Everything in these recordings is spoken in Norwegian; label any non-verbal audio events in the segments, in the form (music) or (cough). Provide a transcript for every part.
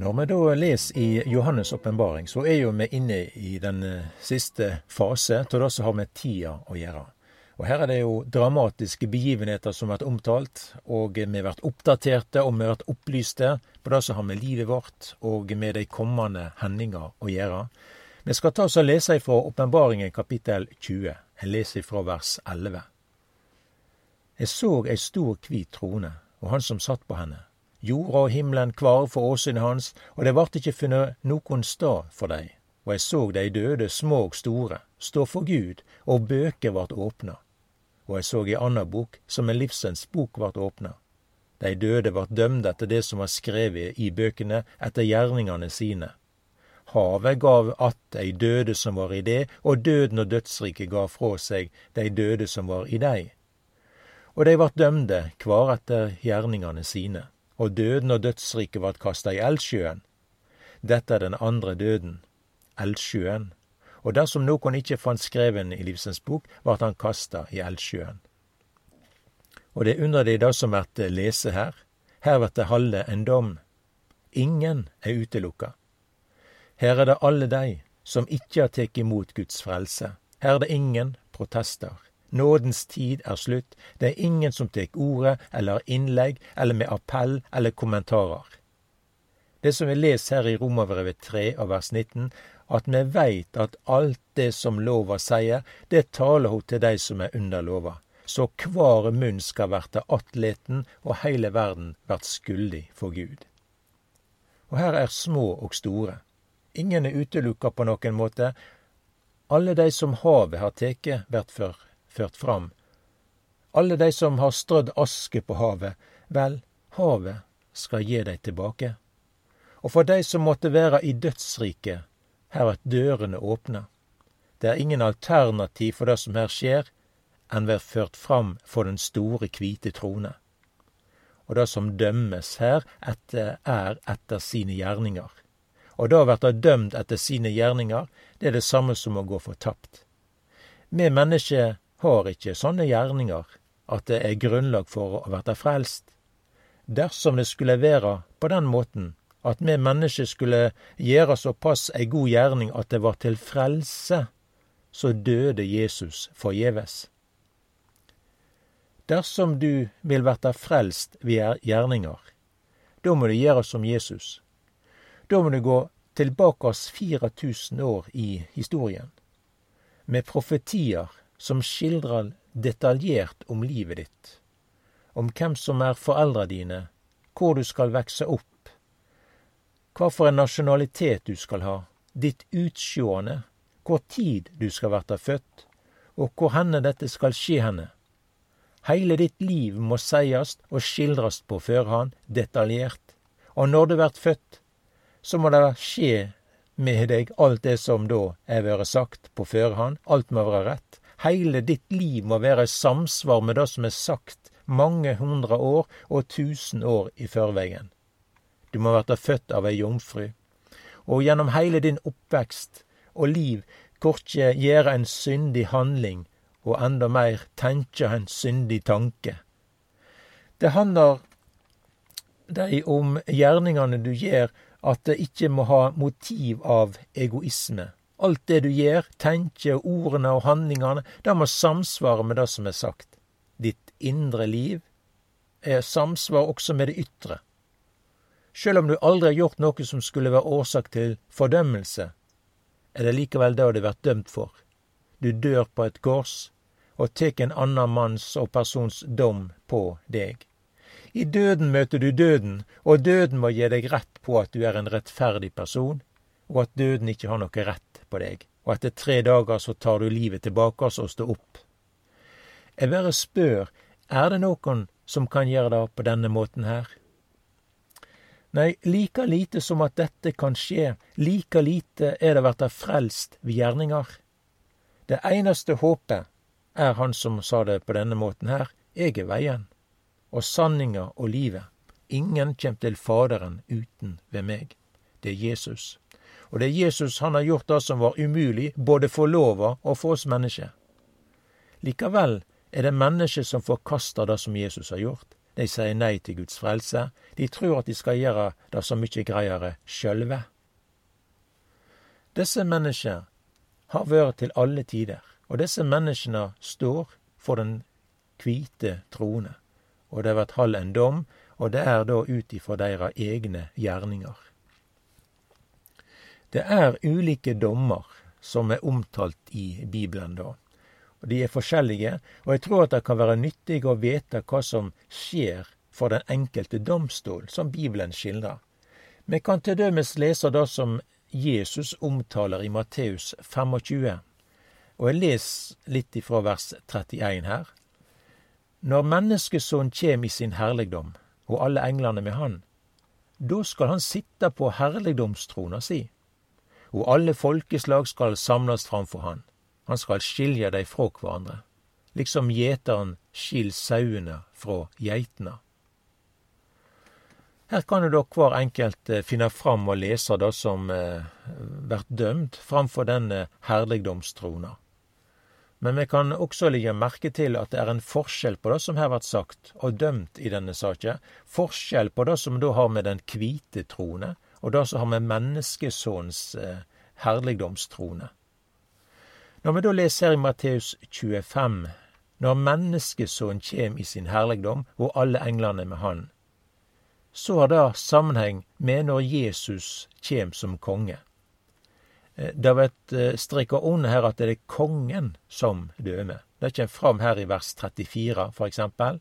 da leser i Johannes' åpenbaring, så er jo vi inne i den eh, siste fase av det som har med tida å gjøre. Og Her er det jo dramatiske begivenheter som har vært omtalt, og vi har vært oppdaterte og vi har vært opplyste på det som har med livet vårt og med de kommende hendinger å gjøre. Vi skal ta oss og lese ifra Åpenbaringen kapittel 20. Jeg leser ifra vers 11. Jeg så ei stor hvit trone, og han som satt på henne. Jorda og himmelen kvar for åsynet hans, og det vart ikkje funnet nokon stad for dei. Og eg så dei døde, små og store, stå for Gud, og bøker vart åpna og eg så i anna bok, som en livsens bok vart åpna. Dei døde vart dømde etter det som var skrevet i bøkene, etter gjerningane sine. Havet gav att dei døde som var i det, og døden og dødsriket gav fra seg dei døde som var i dei. Og dei vart dømde, kvar etter gjerningane sine, og døden og dødsriket vart kasta i eldsjøen. Dette er den andre døden, eldsjøen og dersom nokon ikkje fant skreven i livsens bok, vart han kasta i eldsjøen. Og det er under det som vert lese her. Her vert det halde en dom. Ingen er utelukka. Her er det alle dei som ikkje har tatt imot Guds frelse. Her er det ingen protester. Nådens tid er slutt. Det er ingen som tek ordet eller innlegg eller med appell eller kommentarer. Det som vi leser her i Romerbrevet 3 av vers 19, at vi veit at alt det som lova sier, det taler hun til dei som er under lova. Så kvar munn skal verte attleten, og heile verden vert skuldig for Gud. Og her er små og store. Ingen er utelukka på noen måte. Alle dei som havet har teke, vert ført fram. Alle dei som har strødd aske på havet, vel, havet skal gi dei tilbake. Og for dei som måtte være i dødsriket, her er dørene åpne. Det er ingen alternativ for det som her skjer, enn vert ført fram for den store, kvite trone. Og det som dømmes her, etter, er etter sine gjerninger. Og da blir det dømt etter sine gjerninger, det er det samme som å gå fortapt. Vi mennesker har ikke sånne gjerninger at det er grunnlag for å verte frelst. Dersom det skulle være på den måten, at vi mennesker skulle gjøre såpass ei god gjerning at det var til frelse, så døde Jesus forgjeves. Dersom du vil verta frelst ved gjerninger, da må du gjøre som Jesus. Da må du gå tilbake oss 4000 år i historien, med profetier som skildrer detaljert om livet ditt, om hvem som er foreldra dine, hvor du skal vekse opp, hva for en nasjonalitet du skal ha, ditt utsjående, hvor tid du skal verta født, og hvor henne dette skal skje henne. Heile ditt liv må seiast og skildrast på førhand, detaljert, og når du vert født, så må det skje med deg alt det som da er vore sagt på førhand, alt må være rett. Heile ditt liv må være i samsvar med det som er sagt mange hundre år og tusen år i førvegen. Du må verta født av ei jomfru. Og gjennom heile din oppvekst og liv korkje gjere en syndig handling, og enda meir tenkje en syndig tanke. Det handlar dei om gjerningane du gjør, at det ikkje må ha motiv av egoisme. Alt det du gjør, tenker, ordene og handlingane, det må samsvare med det som er sagt. Ditt indre liv er samsvar også med det ytre. Sjøl om du aldri har gjort noe som skulle være årsak til fordømmelse, er det likevel det du vært dømt for. Du dør på et kors og tek en annen manns og persons dom på deg. I døden møter du døden, og døden må gi deg rett på at du er en rettferdig person, og at døden ikke har noe rett på deg, og etter tre dager så tar du livet tilbake og står opp. Jeg bare spør, er det noen som kan gjøre det på denne måten her? Nei, like lite som at dette kan skje, like lite er det verta frelst ved gjerninger. Det einaste håpet er han som sa det på denne måten her, eg er veien, og sanninga og livet. Ingen kjem til Faderen uten ved meg. Det er Jesus. Og det er Jesus han har gjort det som var umulig, både for lova og for oss mennesker. Likevel er det mennesker som forkaster det som Jesus har gjort. De sier nei til Guds frelse. De tror at de skal gjøre det så mye greiere sjølve. Disse mennesker har vært til alle tider, og disse menneskene står for den hvite trone. Og det blir halv en dom, og det er da ut ifra deres egne gjerninger. Det er ulike dommer som er omtalt i Bibelen da. Og De er forskjellige, og jeg tror at det kan være nyttig å vite hva som skjer for den enkelte domstol, som Bibelen skildrer. Vi kan til dømes lese det som Jesus omtaler i Matteus 25, og jeg leser litt ifra vers 31 her. Når Menneskesønnen kjem i sin herligdom, og alle englene med han, da skal han sitte på herligdomstrona si, og alle folkeslag skal samles framfor han. Han skal skilje dei frå hverandre, liksom gjeteren skil sauene frå geitene. Her kan jo da hver enkelt eh, finne fram og lese det som eh, blir dømt framfor denne herligdomstrona. Men vi kan også legge merke til at det er en forskjell på det som her blir sagt og dømt i denne saken, Forskjell på det som da har med den hvite trone, og det som har med menneskesønnens eh, herligdomstrone. Når vi da leser i Matteus 25, når menneskesønnen kjem i sin herligdom og alle englene med han, så har det sammenheng med når Jesus kjem som konge. Eh, det blir eh, streka under her at det er kongen som dømer. Det kjem fram her i vers 34, for eksempel.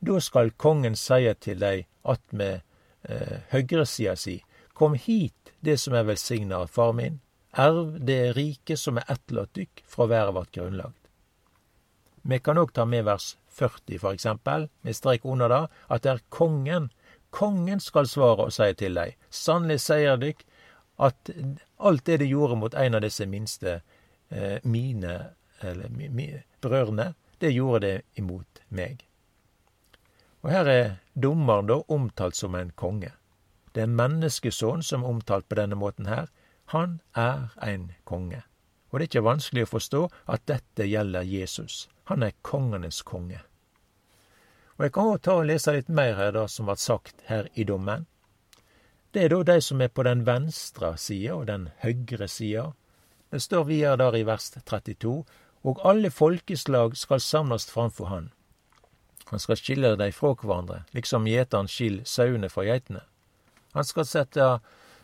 Da skal kongen seie til dei attmed eh, høgresida si, kom hit, det som er velsigna av far min, Erv det riket som er etterlatt dykk fra været vart grunnlagt. Vi kan òg ta med vers 40, for eksempel, med strek under det, at det er kongen. Kongen skal svare og seie til dei, sannelig seier dykk, at alt det de gjorde mot en av disse minste eh, mine, eller mi, mi, brødrene, det gjorde det imot meg. Og her er dommeren da omtalt som en konge. Det er menneskesønnen som er omtalt på denne måten her, han er ein konge. Og det er ikke vanskelig å forstå at dette gjelder Jesus. Han er kongenes konge. Og Jeg kan også ta og lese litt mer her det som ble sagt her i dommen. Det er da de som er på den venstre sida og den høyre sida. Det står videre der i vers 32. Og alle folkeslag skal samles framfor han. Han skal skille dem fra hverandre, liksom gjeteren skiller sauene fra geitene. Han skal sette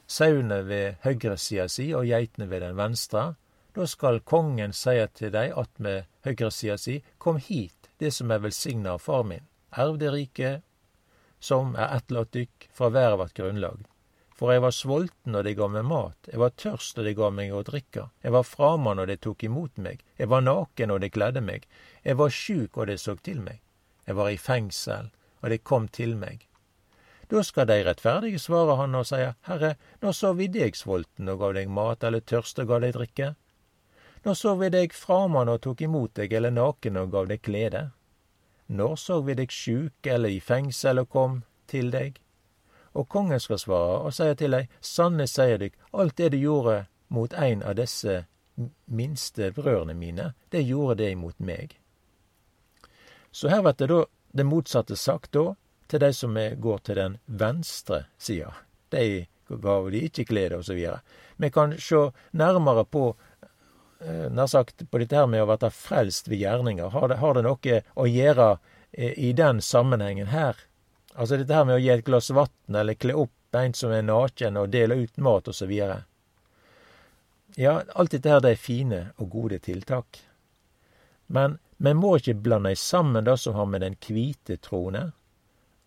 sauene ved høyresida si og geitene ved den venstre. Da skal kongen seie til dei attmed høyresida si, kom hit, det som er velsigna av far min, erv det riket som er etterlatt dykk fra været vart grunnlagd. For jeg var sulten, og de ga meg mat, jeg var tørst, og de ga meg å drikke, jeg var framann, og de tok imot meg, jeg var naken, og de kledde meg, jeg var sjuk, og de så til meg, jeg var i fengsel, og de kom til meg. Da skal de rettferdige svare han og seie, Herre, når så vi deg sulten og gav deg mat, eller tørste og gav deg drikke? Når så vi deg framann og tok imot deg, eller naken og gav deg klede? Når så vi deg sjuk eller i fengsel og kom til deg? Og kongen skal svare og seie til deg, sanne sier dykk, alt det du gjorde mot ein av disse minste brødrene mine, det gjorde det imot meg. Så her blir det da det motsatte sagt da, til de som går til den venstre sida. De gav de ikke glede, osv. Vi kan sjå nærmere på eh, nær sagt på dette her med å bli frelst ved gjerninger. Har det, har det noe å gjøre eh, i den sammenhengen her? Altså dette her med å gi et glass vann eller kle opp en som er naken, og dele ut mat osv. Ja, alt dette her det er fine og gode tiltak. Men vi må ikke blande sammen det som har med den hvite trone,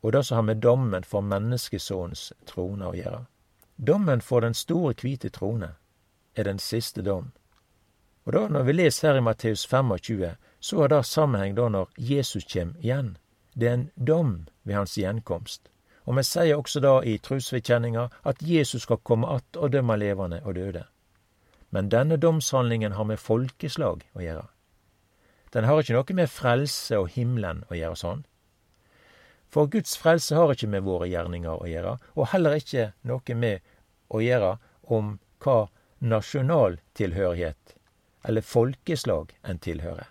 og det som har med dommen for menneskesonens trone å gjøre. Dommen for den store, hvite trone er den siste dom. Og da, når vi leser her i Matteus 25, så har det sammenheng da når Jesus kjem igjen. Det er en dom ved hans gjenkomst. Og vi sier også da i trosvedkjenninga at Jesus skal komme att og dømme levende og døde. Men denne domshandlingen har med folkeslag å gjøre. Den har ikke noe med frelse og himmelen å gjøre sånn. For Guds frelse har ikke med våre gjerninger å gjøre, og heller ikke noe med å gjøre om hva nasjonaltilhørighet eller folkeslag en tilhører.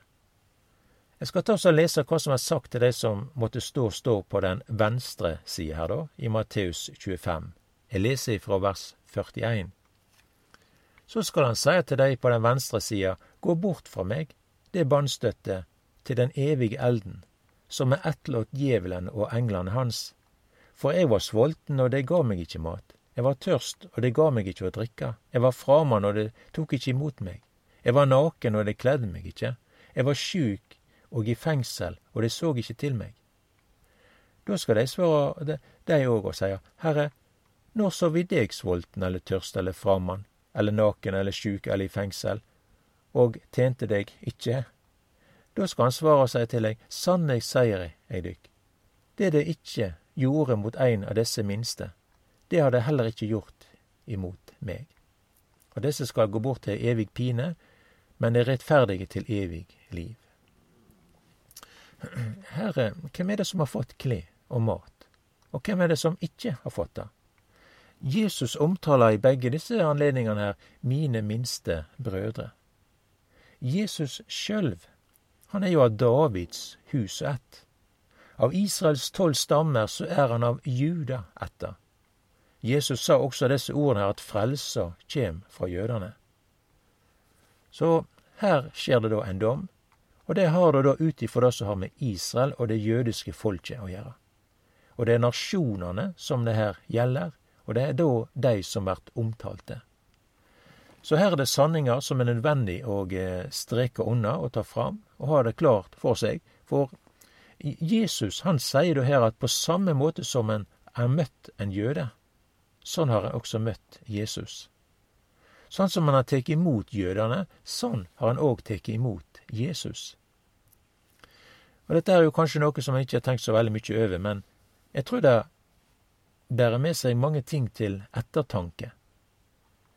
Jeg skal ta og lese hva som er sagt til de som måtte stå stå på den venstre sida her, da, i Matteus 25. Jeg leser ifra vers 41. Så skal han si til de på den venstre sida, gå bort fra meg, det bannstøtte, til den evige elden, som er etterlatt djevelen og englene hans. For jeg var sulten, og de ga meg ikke mat. Jeg var tørst, og de ga meg ikke å drikke. Jeg var framann, og de tok ikke imot meg. Jeg var naken, og de kledde meg ikke. Jeg var sjuk og i fengsel, og de så ikke til meg. Da skal de svare, de òg, og sie, Herre, når så vi deg sulten eller tørst eller framann, eller naken eller sjuk eller i fengsel, og tjente deg ikke? Da skal han svare si til deg, sannelig seier jeg dykk, det det ikke gjorde mot ein av disse minste, det har det heller ikke gjort imot meg. Og disse skal gå bort til evig pine, men er rettferdige til evig liv. (clears throat) Herre, hvem er det som har fått klær og mat, og hvem er det som ikke har fått det? Jesus omtaler i begge disse anledningene her mine minste brødre. Jesus sjølv, han er jo av Davids hus ett. Av Israels tolv stammer så er han av Juda etter. Jesus sa også disse ordene her at frelsa kjem fra jødene. Så her skjer det da en dom, og det har det da ut ifra det som har med Israel og det jødiske folket å gjøre. Og det er nasjonene som det her gjelder, og det er da de som blir omtalte. Så her er det sanninger som er nødvendig å eh, streke unna og ta fram, og ha det klart for seg. For Jesus han sier da her at på samme måte som en er møtt en jøde, sånn har en også møtt Jesus. Sånn som han har tatt imot jødene, sånn har han òg tatt imot Jesus. Og dette er jo kanskje noe som jeg ikke har tenkt så veldig mye over, men jeg tror det bærer med seg mange ting til ettertanke.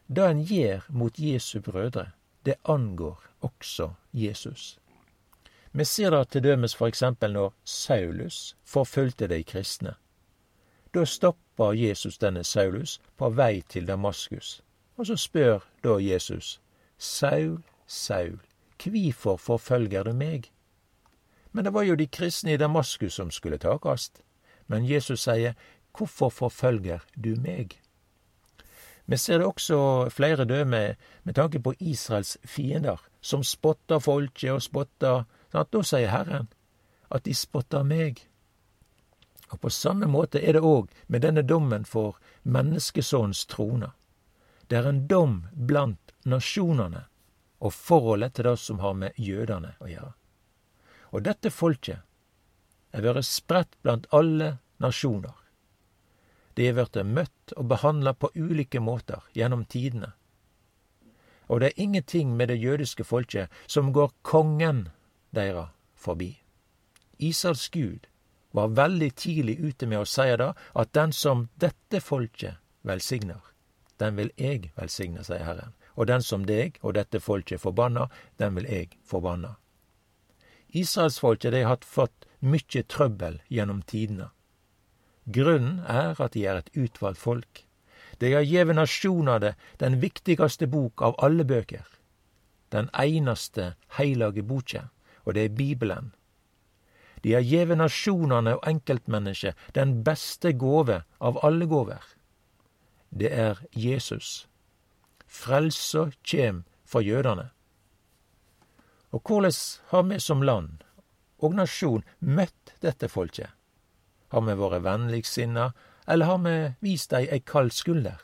Det en gjør mot Jesu brødre, det angår også Jesus. Vi ser det til dømes for eksempel når Saulus forfulgte de kristne. Da stopper Jesus denne Saulus på vei til Damaskus, og så spør da Jesus, Saul, Saul, kvifor forfølger du meg? Men det var jo de kristne i Damaskus som skulle takast. Men Jesus sier, Hvorfor forfølger du meg? Vi ser det også flere døme med tanke på Israels fiender, som spotter folket og spotter? Da sier Herren at de spotter meg. Og på samme måte er det òg med denne dommen for menneskesønnens trone. Det er en dom blant nasjonene og forholdet til det som har med jødene å gjøre. Og dette folket er vært spredt blant alle nasjoner. De er blitt møtt og behandla på ulike måter gjennom tidene. Og det er ingenting med det jødiske folket som går kongen deira forbi. Israels gud var veldig tidlig ute med å si det, at den som dette folket velsigner, den vil eg velsigne, sier Herren. Og den som deg og dette folket forbanner, den vil eg forbanna. Israelsfolket har fått mykje trøbbel gjennom tidene. Grunnen er at de er et utvalgt folk. De har gjeve nasjonene den viktigaste bok av alle bøker. Den einaste heilage boka, og det er Bibelen. De har gjeve nasjonane og enkeltmennesket den beste gåve av alle gåver. Det er Jesus. Frelsa kjem for jødene. Og korleis har vi som land og nasjon møtt dette folket? Har vi vore vennligsinna, eller har vi vist dei ei kald skulder?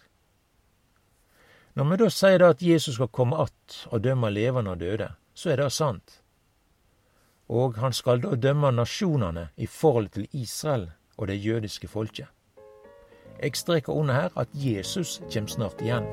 Når vi da sier at Jesus skal komme att og dømme levende og døde, så er det sant. Og han skal da dømme nasjonane i forhold til Israel og det jødiske folket. Eg streker under her at Jesus kommer snart igjen.